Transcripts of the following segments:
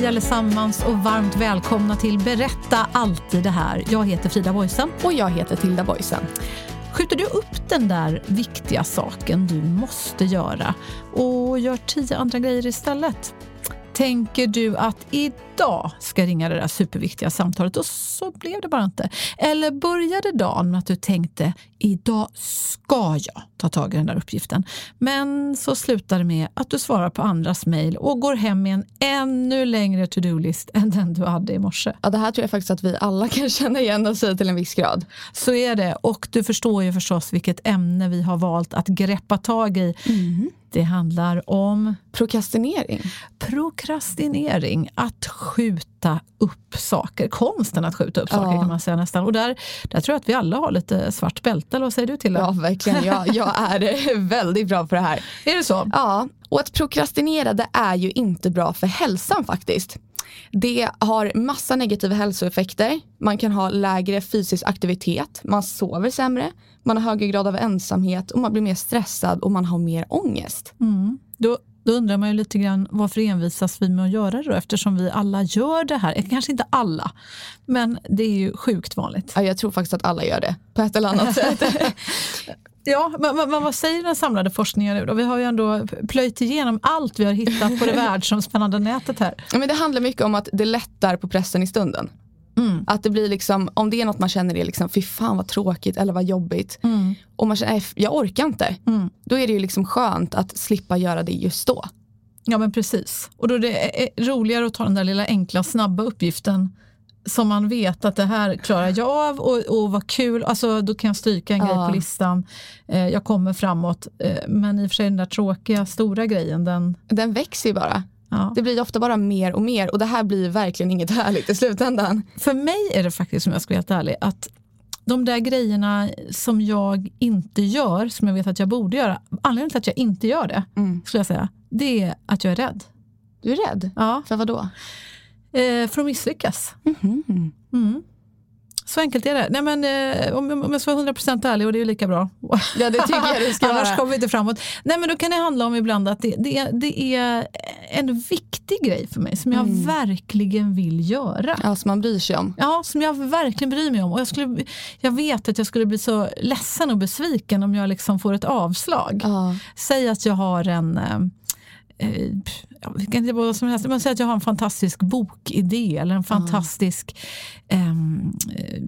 Hej allesammans och varmt välkomna till Berätta alltid det här. Jag heter Frida Boysen. Och jag heter Tilda Boysen. Skjuter du upp den där viktiga saken du måste göra och gör tio andra grejer istället? Tänker du att idag ska jag ringa det där superviktiga samtalet och så blev det bara inte? Eller började dagen med att du tänkte idag ska jag ta tag i den där uppgiften. Men så slutar det med att du svarar på andras mejl och går hem med en ännu längre to-do-list än den du hade i morse. Ja, det här tror jag faktiskt att vi alla kan känna igen oss i till en viss grad. Så är det. Och du förstår ju förstås vilket ämne vi har valt att greppa tag i. Det handlar om Prokrastinering. prokrastinering, att skjuta upp saker. Konsten att skjuta upp saker Ja. kan man säga nästan. Och där, där tror jag att vi alla har lite svart bälte, eller vad säger du till Ja, verkligen. Jag, jag är väldigt bra på det här. Är det så? Ja, och att prokrastinera det är ju inte bra för hälsan faktiskt. Det har massa negativa hälsoeffekter. Man kan ha lägre fysisk aktivitet, man sover sämre, man har högre grad av ensamhet och man blir mer stressad och man har mer ångest. Då, då undrar man ju lite grann varför envisas vi med att göra det då? Eftersom vi alla gör det här. Kanske inte alla, men det är ju sjukt vanligt. Ja, jag tror faktiskt att alla gör det på ett eller annat sätt. Ja, men, men, vad säger den samlade forskningen nu då? Vi har ju ändå plöjt igenom allt vi har hittat på det världsomspännande nätet här. Ja, men det handlar mycket om att det lättar på pressen i stunden. Att det blir liksom, om det är något man känner är liksom, fy fan vad tråkigt eller vad jobbigt. Och man känner, "Nej, jag orkar inte. Då är det ju liksom skönt att slippa göra det just då. Ja men precis. Och då är det är roligare att ta den där lilla enkla snabba uppgiften som man vet att det här klarar jag av och, och vad kul, alltså, då kan jag stryka en grej Ja. på listan. Eh, jag kommer framåt. Eh, men i och för sig den där tråkiga stora grejen, den, Den växer ju bara. Ja. Det blir ofta bara mer och mer och det här blir verkligen inget härligt i slutändan. För mig är det faktiskt, som jag ska vara helt ärlig, att de där grejerna som jag inte gör, som jag vet att jag borde göra, anledningen till att jag inte gör det, skulle jag säga, det är att jag är rädd. Du är rädd? Ja. För vad då? Eh, för att misslyckas. Mm. Så enkelt är det. Nej, men, eh, om, om jag ska vara 100% ärlig, och det är ju lika bra. Ja, det tycker jag du ska Annars kommer vi inte framåt. Nej, men då kan det handla om ibland att det, det, är, det är en viktig grej för mig som jag Mm. verkligen vill göra. Ja, som man bryr sig om. Ja, som jag verkligen bryr mig om. Och jag, skulle, jag vet att jag skulle bli så ledsen och besviken om jag liksom får ett avslag. Ja. Säg att jag har en... Eh, ja, det kan inte vara vad som helst, men säg att jag har en fantastisk bokidé eller en fantastisk ehm, eh,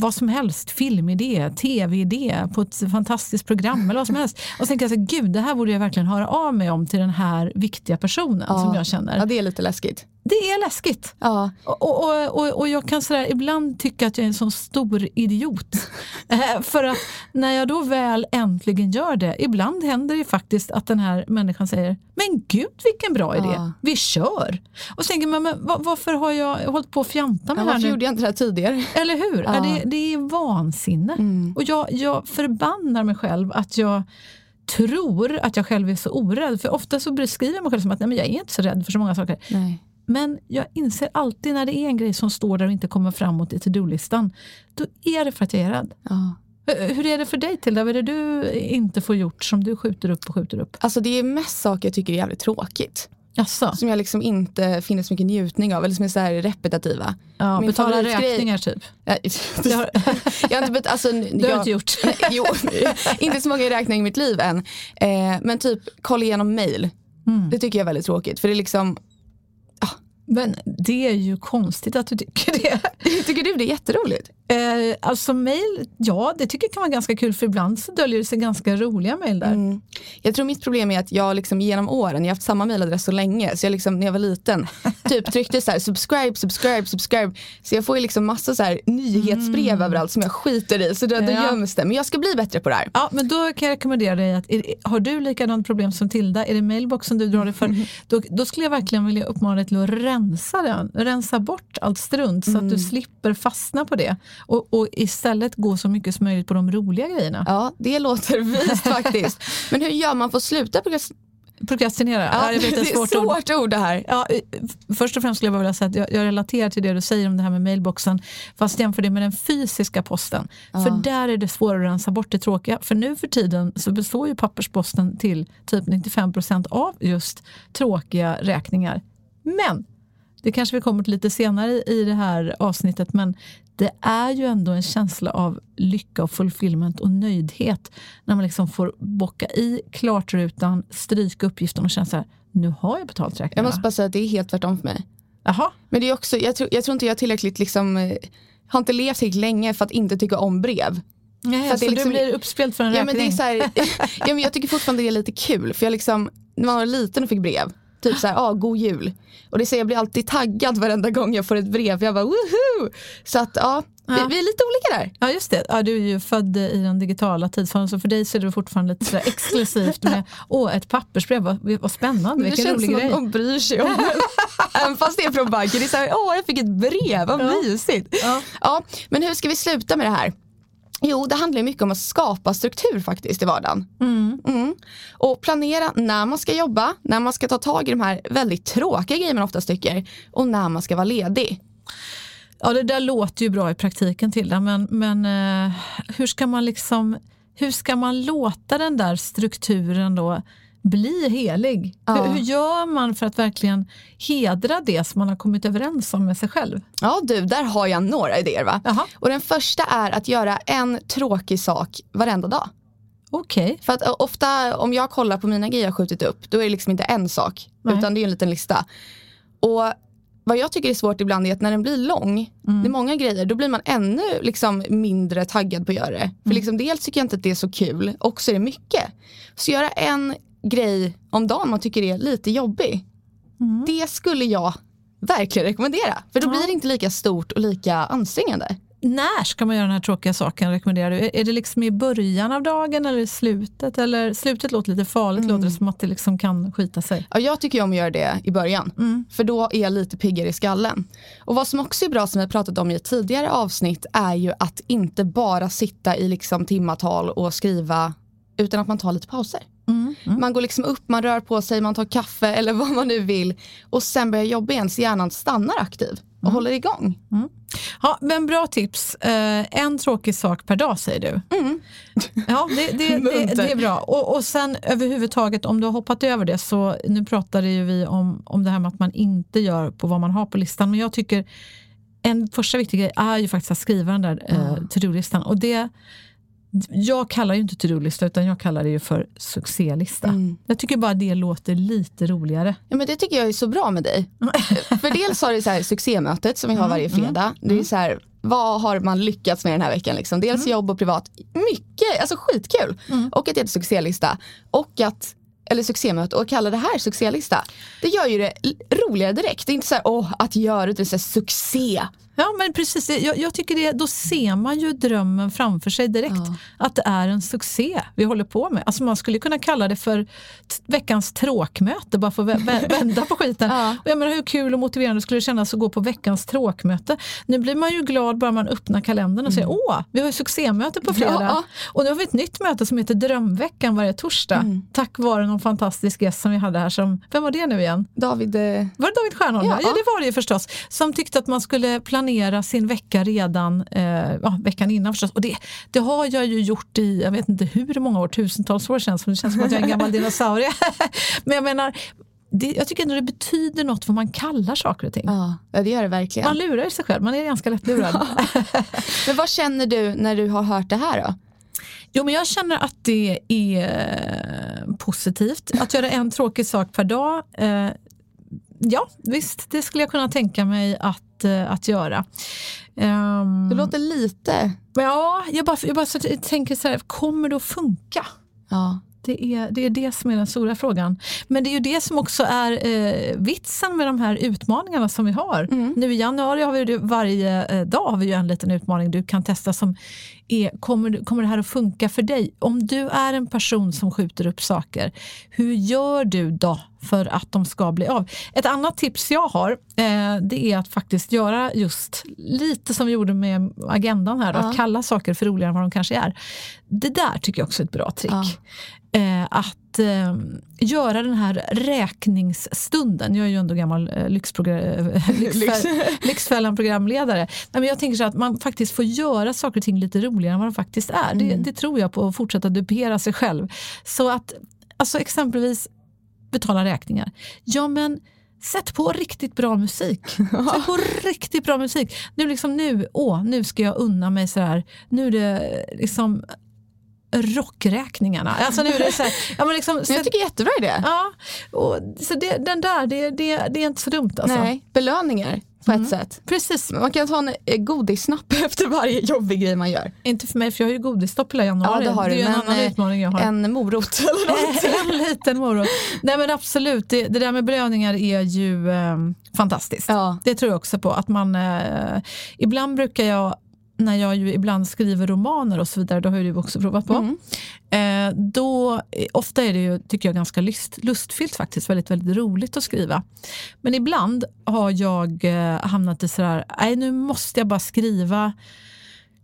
vad som helst, filmidé, tv-idé på ett fantastiskt program eller vad som helst. Och så tänker jag så gud det här borde jag verkligen höra av mig om till den här viktiga personen som jag känner. Ja, det är lite läskigt. Det är läskigt. Ja, Och, och, och, och jag kan sådär, ibland tycka att jag är en sån stor idiot. Eh, För att när jag då väl äntligen gör det, ibland händer det faktiskt att den här människan säger Men gud vilken bra idé, Ja. vi kör. Och så tänker man, men va- varför har jag hållit på att fjanta med ja det här nu? gjorde jag inte det här tidigare? Eller hur? Ja. Mm. Det, det är vansinne. Och jag, jag förbannar mig själv att jag tror att jag själv är så orädd. För ofta så beskriver jag mig själv som att nej, men jag är inte så rädd för så många saker. Nej. Men jag inser alltid när det är en grej som står där och inte kommer framåt i to-do-listan, då är det för att jag är rädd. Ja. Hur- är det för dig Tilda? Vad är det du inte får gjort som du skjuter upp och skjuter upp? Alltså det är mest saker jag tycker är jävligt tråkigt. Jaså? som jag liksom inte finner så mycket njutning av eller som är så här repetitiva. Ja, Min betala räkningar typ. Jag har inte, bet- alltså, det har jag, inte gjort. jo, inte så många räkningar i mitt liv än. Eh, men typ kolla igenom mail. Mm. Det tycker jag är väldigt tråkigt. För det är liksom, men det är ju konstigt att du tycker det. tycker du det är jätteroligt? Eh, alltså mail, ja det tycker jag kan vara ganska kul för ibland så döljer det sig ganska roliga mail där. Mm. Jag tror mitt problem är att jag liksom genom åren, jag har haft samma mailadress så länge, så jag liksom när jag var liten typ tryckte så här subscribe, subscribe, subscribe. Så jag får ju liksom massa så här nyhetsbrev överallt som jag skiter i, så då, då Mm. Ja. göms det. Men jag ska bli bättre på det här. Ja, men då kan jag rekommendera dig att är, har du likadant problem som Tilda, är det mailboxen du drar dig för, då, då skulle jag verkligen vilja uppmana dig till att rensa den. Rensa bort allt strunt så att du slipper fastna på det och, och istället gå så mycket som möjligt på de roliga grejerna. Ja, det låter vist faktiskt. Men hur gör man för att sluta Prokrastinera, ja, vet det är ett svårt, är ord. svårt ord det här. Ja, eh, först och främst skulle jag bara vilja säga att jag, jag relaterar till det du säger om det här med mailboxen. Fast jämför det med den fysiska posten. För där är det svårare att rensa bort det tråkiga. För nu för tiden så består ju pappersposten till typ 95 procent av just tråkiga räkningar. Men, det kanske vi kommer till lite senare i det här avsnittet, men det är ju ändå en känsla av lycka och fulfillment och nöjdhet när man liksom får bocka i klartrutan, stryka uppgiften och känna så här, nu har jag betalt Jag räkningarna. måste bara säga att det är helt tvärtom för mig. Jaha, Men det är också, jag tror, jag tror inte jag tillräckligt liksom, eh, har inte levt tillräckligt länge för att inte tycka om brev. Nej, så är liksom- du blir uppspelt för en Ja, men räkning? det är så här, ja, men jag tycker fortfarande det är lite kul för jag liksom, när man var liten och fick brev, typ så här, ah, god jul. Och det säger jag blir alltid taggad varenda gång jag får ett brev. Jag bara woho! Så att ja, Vi, Ja. vi är lite olika där. Ja just det, ja, du är ju född i den digitala tidsformen så för dig så är det fortfarande lite sådär exklusivt med åh, ett pappersbrev, vad, vad spännande, Det vilken känns rolig som grej. att de bryr sig om en. Även fast det är från banken. Det är så här, åh jag fick ett brev, vad Ja. mysigt. Ja. Ja, men hur ska vi sluta med det här? Jo, det handlar mycket om att skapa struktur faktiskt i vardagen. Mm. Och planera när man ska jobba, när man ska ta tag i de här väldigt tråkiga grejerna man ofta tycker och när man ska vara ledig. Ja det där låter ju bra i praktiken Tilda men, men eh, hur ska man liksom hur ska man låta den där strukturen då bli helig? Ja. Hur, hur gör man för att verkligen hedra det som man har kommit överens om med sig själv? Ja du, där har jag några idéer va? Jaha, Och den första är att göra en tråkig sak varenda dag. okej. För att ofta om jag kollar på mina grejer jag skjutit upp, då är det liksom inte en sak, Nej. utan det är en liten lista. Och vad jag tycker är svårt ibland är att när den blir lång, Mm. det är många grejer, då blir man ännu liksom mindre taggad på att göra det. Mm. För liksom dels tycker jag inte att det är så kul, och så är det mycket. Så göra en grej om dagen man tycker är lite jobbig, Mm. det skulle jag verkligen rekommendera. För då Ja. blir det inte lika stort och lika ansträngande. När ska man göra den här tråkiga saken rekommenderar du? Är det liksom i början av dagen eller i slutet? Eller, slutet låter lite farligt, Mm. låter det som att det liksom kan skita sig. Ja, jag tycker om att göra det i början. Mm. För då är jag lite piggare i skallen. Och vad som också är bra som vi pratat om i ett tidigare avsnitt är ju att inte bara sitta i liksom timmatal och skriva utan att man tar lite pauser. Mm. Mm. Man går liksom upp, man rör på sig, man tar kaffe eller vad man nu vill och sen börjar jobba igen så hjärnan stannar aktiv och Mm. håller igång. Ja, men bra tips. Eh, en tråkig sak per dag säger du. Mm. Ja, det, det, det, det är bra. Och, och sen överhuvudtaget, om du har hoppat över det, så nu pratade ju vi om, om det här med att man inte gör på vad man har på listan. Men jag tycker en första viktig grej är ju faktiskt att skriva den där eh, to-do-listan. Och det, jag kallar ju inte to-do-lista, utan jag kallar det ju för succélista. Mm. Jag tycker bara det låter lite roligare. Ja, men det tycker jag är så bra med dig. För dels har du så här succémötet som vi Mm, har varje fredag. Det är så här, vad har man lyckats med den här veckan? Liksom? Dels Mm. jobb och privat. Mycket, alltså skitkul. Och att det heter succélista. Och att, eller succémöte och kalla det här succélista. Det gör ju det roligare direkt. Det är inte så här, åh, att göra det, det är så här, succé. Ja, men precis. Jag, jag tycker det, då ser man ju drömmen framför sig direkt. Ja. Att det är en succé vi håller på med. Alltså man skulle kunna kalla det för veckans tråkmöte, bara för att vä- vä- vända på skiten. Ja. Och jag menar, hur kul och motiverande skulle det kännas att gå på veckans tråkmöte? Nu blir man ju glad bara man öppnar kalendern och säger åh, vi har ju succémöte på fredag. Mm. Ja, Och nu har vi ett nytt möte som heter Drömveckan varje torsdag. Mm. Tack vare någon fantastisk gäst som vi hade här. Som, vem var det nu igen? David, eh, Var det David Stjernholm? Ja. ja, det var det ju förstås. Som tyckte att man skulle planera sin vecka redan eh, ja, veckan innan förstås. Och det, det har jag ju gjort i, jag vet inte hur många år, tusentals år sedan, så det känns som att jag är en gammal dinosaurie. Men jag menar, det, jag tycker ändå det betyder något vad man kallar saker och ting. Ja, det gör det verkligen. Man lurar ju sig själv, man är ganska lättlurad. men vad känner du när du har hört det här då? Jo, men jag känner att det är positivt. Att göra en tråkig sak per dag. Eh, ja, visst, det skulle jag kunna tänka mig att, eh, att göra. Um, det låter lite... Ja, jag bara, jag bara så tänker så här, kommer det att funka? Ja. Det är, det är det som är den stora frågan. Men det är ju det som också är eh, vitsen med de här utmaningarna som vi har. Mm. Nu i januari har vi det, varje eh, dag har vi ju en liten utmaning du kan testa som är, kommer, kommer det här att funka för dig? Om du är en person som skjuter upp saker, hur gör du då för att de ska bli av? Ett annat tips jag har, eh, det är att faktiskt göra just lite som vi gjorde med agendan här, ja. att kalla saker för roligare än vad de kanske är. Det där tycker jag också är ett bra trick. Ja. Eh, att eh, göra den här räkningsstunden. Jag är ju ändå gammal eh, Lyxfällan-programledare. jag tänker så att man faktiskt får göra saker och ting lite roligare än vad de faktiskt är. Mm. Det, det, tror jag på, att fortsätta dupera sig själv. Så att alltså exempelvis betala räkningar. Ja men Sätt på riktigt bra musik. Sätt på riktigt bra musik. Nu, liksom nu, åh, nu ska jag unna mig så här. Nu är det liksom rockräkningarna. Alltså nu är det så här, ja, men liksom, så, jag tycker jättebra idé. Ja, och, så det, den där, det, det, det är inte så dumt. Alltså. Nej, belöningar på mm. ett sätt. Precis. Man kan ta en eh, godissnapp efter varje jobbig grej man gör. Inte för mig, för jag har ju godisstopp hela januari. Ja, det, har det är du, en annan eh, utmaning jag har. En morot eller något. en liten morot. Nej men absolut, det, det där med belöningar är ju eh, fantastiskt. Ja. Det tror jag också på. Att man, eh, ibland brukar jag när jag ju ibland skriver romaner och så vidare, det har ju du också provat på. Mm. Eh, då, ofta är det ju, tycker jag, ganska lust, lustfyllt faktiskt, väldigt, väldigt roligt att skriva. Men ibland har jag eh, hamnat i sådär, nej nu måste jag bara skriva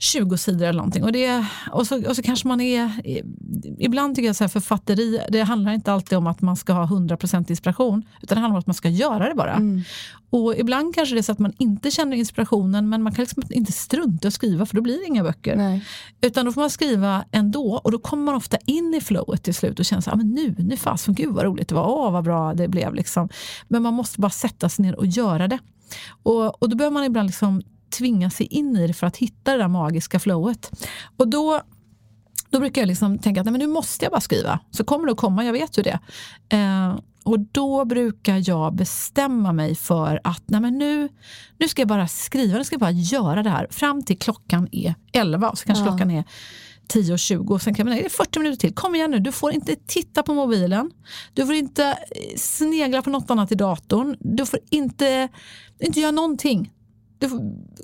20 sidor eller någonting. Och, det, och, så, och så kanske man är... Ibland tycker jag så här författeri, det handlar inte alltid om att man ska ha 100% inspiration, utan det handlar om att man ska göra det bara. Mm. Och ibland kanske det är så att man inte känner inspirationen, men man kan liksom inte strunta att skriva, för då blir det inga böcker. Nej. Utan då får man skriva ändå, och då kommer man ofta in i flowet till slut och känner så här, men nu, nu fasen, gud vad roligt det var, åh vad bra det blev. Liksom. Men man måste bara sätta sig ner och göra det. Och, och då behöver man ibland liksom tvinga sig in i det för att hitta det där magiska flowet. Och då då brukar jag liksom tänka att nej, men nu måste jag bara skriva, så kommer det att komma, jag vet ju det. Eh, och då brukar jag bestämma mig för att nej, men nu, nu ska jag bara skriva, nu ska jag bara göra det här fram till klockan är 11 och så kanske ja. klockan är 10.20 och sen kan man, nej, det är 40 minuter till. Kom igen nu, du får inte titta på mobilen. Du får inte eh, snegla på något annat i datorn. Du får inte, inte göra någonting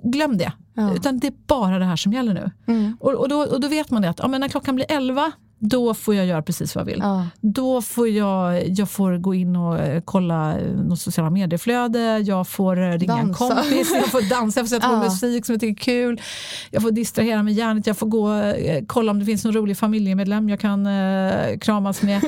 glöm det. Ja. Utan det är bara det här som gäller nu. Mm. Och, och, då, och då vet man det att ja, men när klockan blir 11 då får jag göra precis vad jag vill. Ja. Då får jag, jag får gå in och eh, kolla eh, något sociala medieflöde, jag får eh, ringa dansa. en kompis, jag får dansa, jag får sätta på ja. musik som jag tycker är kul, jag får distrahera med hjärnet, jag får gå kolla om det finns någon rolig familjemedlem jag kan eh, kramas med.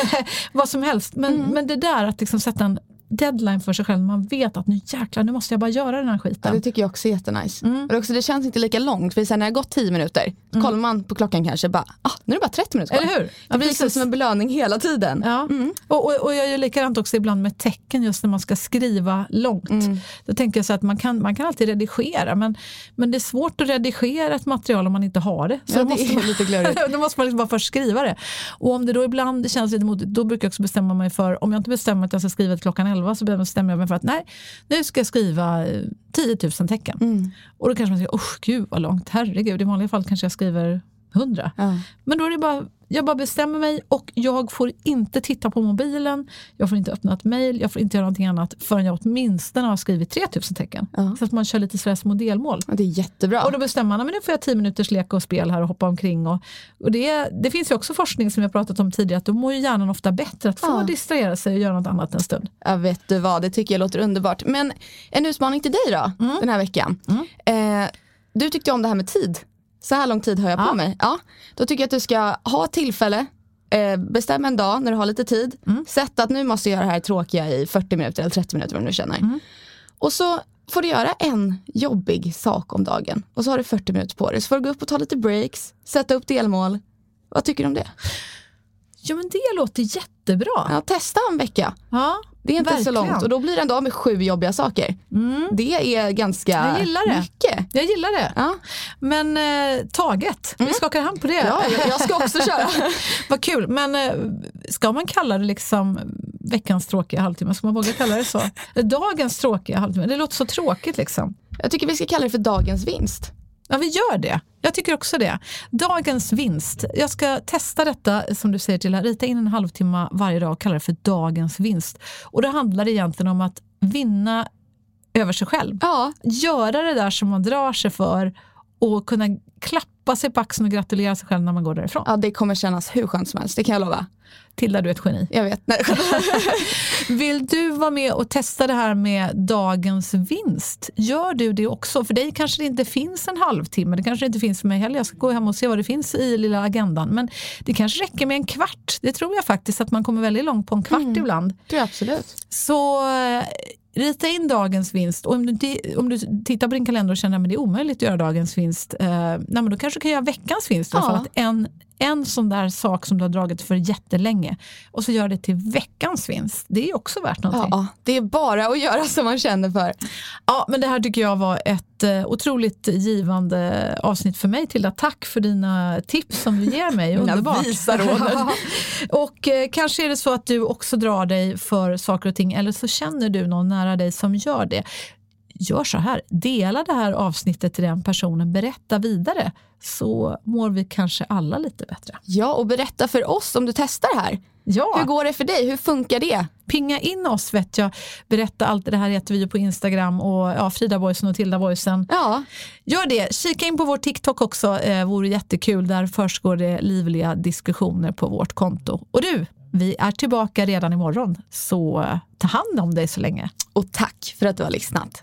vad som helst. Men, mm. men det där att liksom sätta en deadline för sig själv. Man vet att nu jäklar, nu måste jag bara göra den här skiten. Ja, det tycker jag också är jättenice. Mm. Och också, det känns inte lika långt. För sen när det har gått 10 minuter, mm. kollar man på klockan kanske, bara, ah, nu är det bara 30 minuter kvar. Eller hur? Ja, det blir liksom som en belöning hela tiden. Ja. Mm. Och, och, och, jag gör likadant också ibland med tecken, just när man ska skriva långt. Mm. Då tänker jag så att man kan, man kan alltid redigera, men, men det är svårt att redigera ett material om man inte har det. Så ja, då, måste man, lite då måste man liksom bara först skriva det. Och om det då ibland känns lite motigt, då brukar jag också bestämma mig för, om jag inte bestämmer att jag ska skriva till klockan 11, så bestämmer jag mig för att nej, nu ska jag skriva 10 eh, 000 tecken. Mm. Och då kanske man säger, usch gud vad långt, herregud, i vanliga fall kanske jag skriver 100. Ja. Men då är det bara jag bara bestämmer mig och jag får inte titta på mobilen, jag får inte öppna ett mail, jag får inte göra någonting annat förrän jag åtminstone har skrivit 3000 tecken. Ja. Så att man kör lite sådär små delmål. Ja, det är jättebra. Och då bestämmer man, men nu får jag 10 minuters lek och spel här och hoppa omkring. Och, och det, det finns ju också forskning som jag pratat om tidigare, att då mår ju hjärnan ofta bättre att få ja. distrahera sig och göra något annat en stund. Ja, vet du vad, det tycker jag låter underbart. Men en utmaning till dig då, mm. den här veckan. Mm. Eh, du tyckte om det här med tid så här lång tid har jag ja. på mig. Ja, då tycker jag att du ska ha tillfälle, eh, bestäm en dag när du har lite tid, mm. sätt att nu måste jag göra det här tråkiga i 40 minuter eller 30 minuter vad du nu känner. Mm. Och så får du göra en jobbig sak om dagen och så har du 40 minuter på dig. Så får du gå upp och ta lite breaks, sätta upp delmål. Vad tycker du om det? Ja men det låter jättebra. Ja, testa en vecka. Ja. Det är inte så Verkligen. långt och då blir det ändå av med sju jobbiga saker. Det är ganska Jag gillar det. mycket. Jag gillar det. Ja. Men eh, taget, vi skakar hand på det. Ja, jag, jag ska också köra. Vad kul. Men eh, ska man kalla det liksom veckans tråkiga halvtimme? Ska man våga kalla det så? Dagens tråkiga halvtimme? Det låter så tråkigt liksom. Jag tycker vi ska kalla det för dagens vinst. Ja, vi gör det. Jag tycker också det. Dagens vinst. Jag ska testa detta, som du säger till rita in en halvtimme varje dag och kalla det för dagens vinst. Och det handlar egentligen om att vinna över sig själv. Ja, Göra det där som man drar sig för och kunna klappa sig på axeln och gratulera sig själv när man går därifrån. ja, det kommer kännas hur skönt som helst, det kan jag lova. Tilda, du är ett geni. Jag vet. Vill du vara med och testa det här med dagens vinst? Gör du det också? För dig kanske det inte finns en halvtimme. Det kanske inte finns för mig heller. Jag ska gå hem och se vad det finns i lilla agendan. Men det kanske räcker med en kvart. Det tror jag faktiskt att man kommer väldigt långt på en kvart ibland. tror jag absolut. Så eh, rita in dagens vinst. Och om du, om du tittar på din kalender och känner att det är omöjligt att göra dagens vinst, eh, nej, men då kanske du kan göra veckans vinst. Ja. Att en, en sån där sak som du har dragit för jättelänge och så gör det till veckans vinst. Det är också värt någonting. Ja, det är bara att göra som man känner för. Ja, men det här tycker jag var ett eh, otroligt givande avsnitt för mig Tilda. Tack för dina tips som du ger mig. Underbart. visa råd. och eh, kanske är det så att du också drar dig för saker och ting eller så känner du någon nära dig som gör det. Gör så här, dela det här avsnittet till den personen, berätta vidare så mår vi kanske alla lite bättre. Ja, och berätta för oss om du testar det här. Ja. Hur går det för dig? Hur funkar det? pinga in oss vet jag. Berätta allt det här heter vi på Instagram och ja, Frida Boysen och Tilda Boysen. Ja, Gör det. Kika in på vår TikTok också. Eh, vore jättekul. Där försiggår det livliga diskussioner på vårt konto. Och du, vi är tillbaka redan imorgon. Så eh, ta hand om dig så länge. och tack för att du har lyssnat.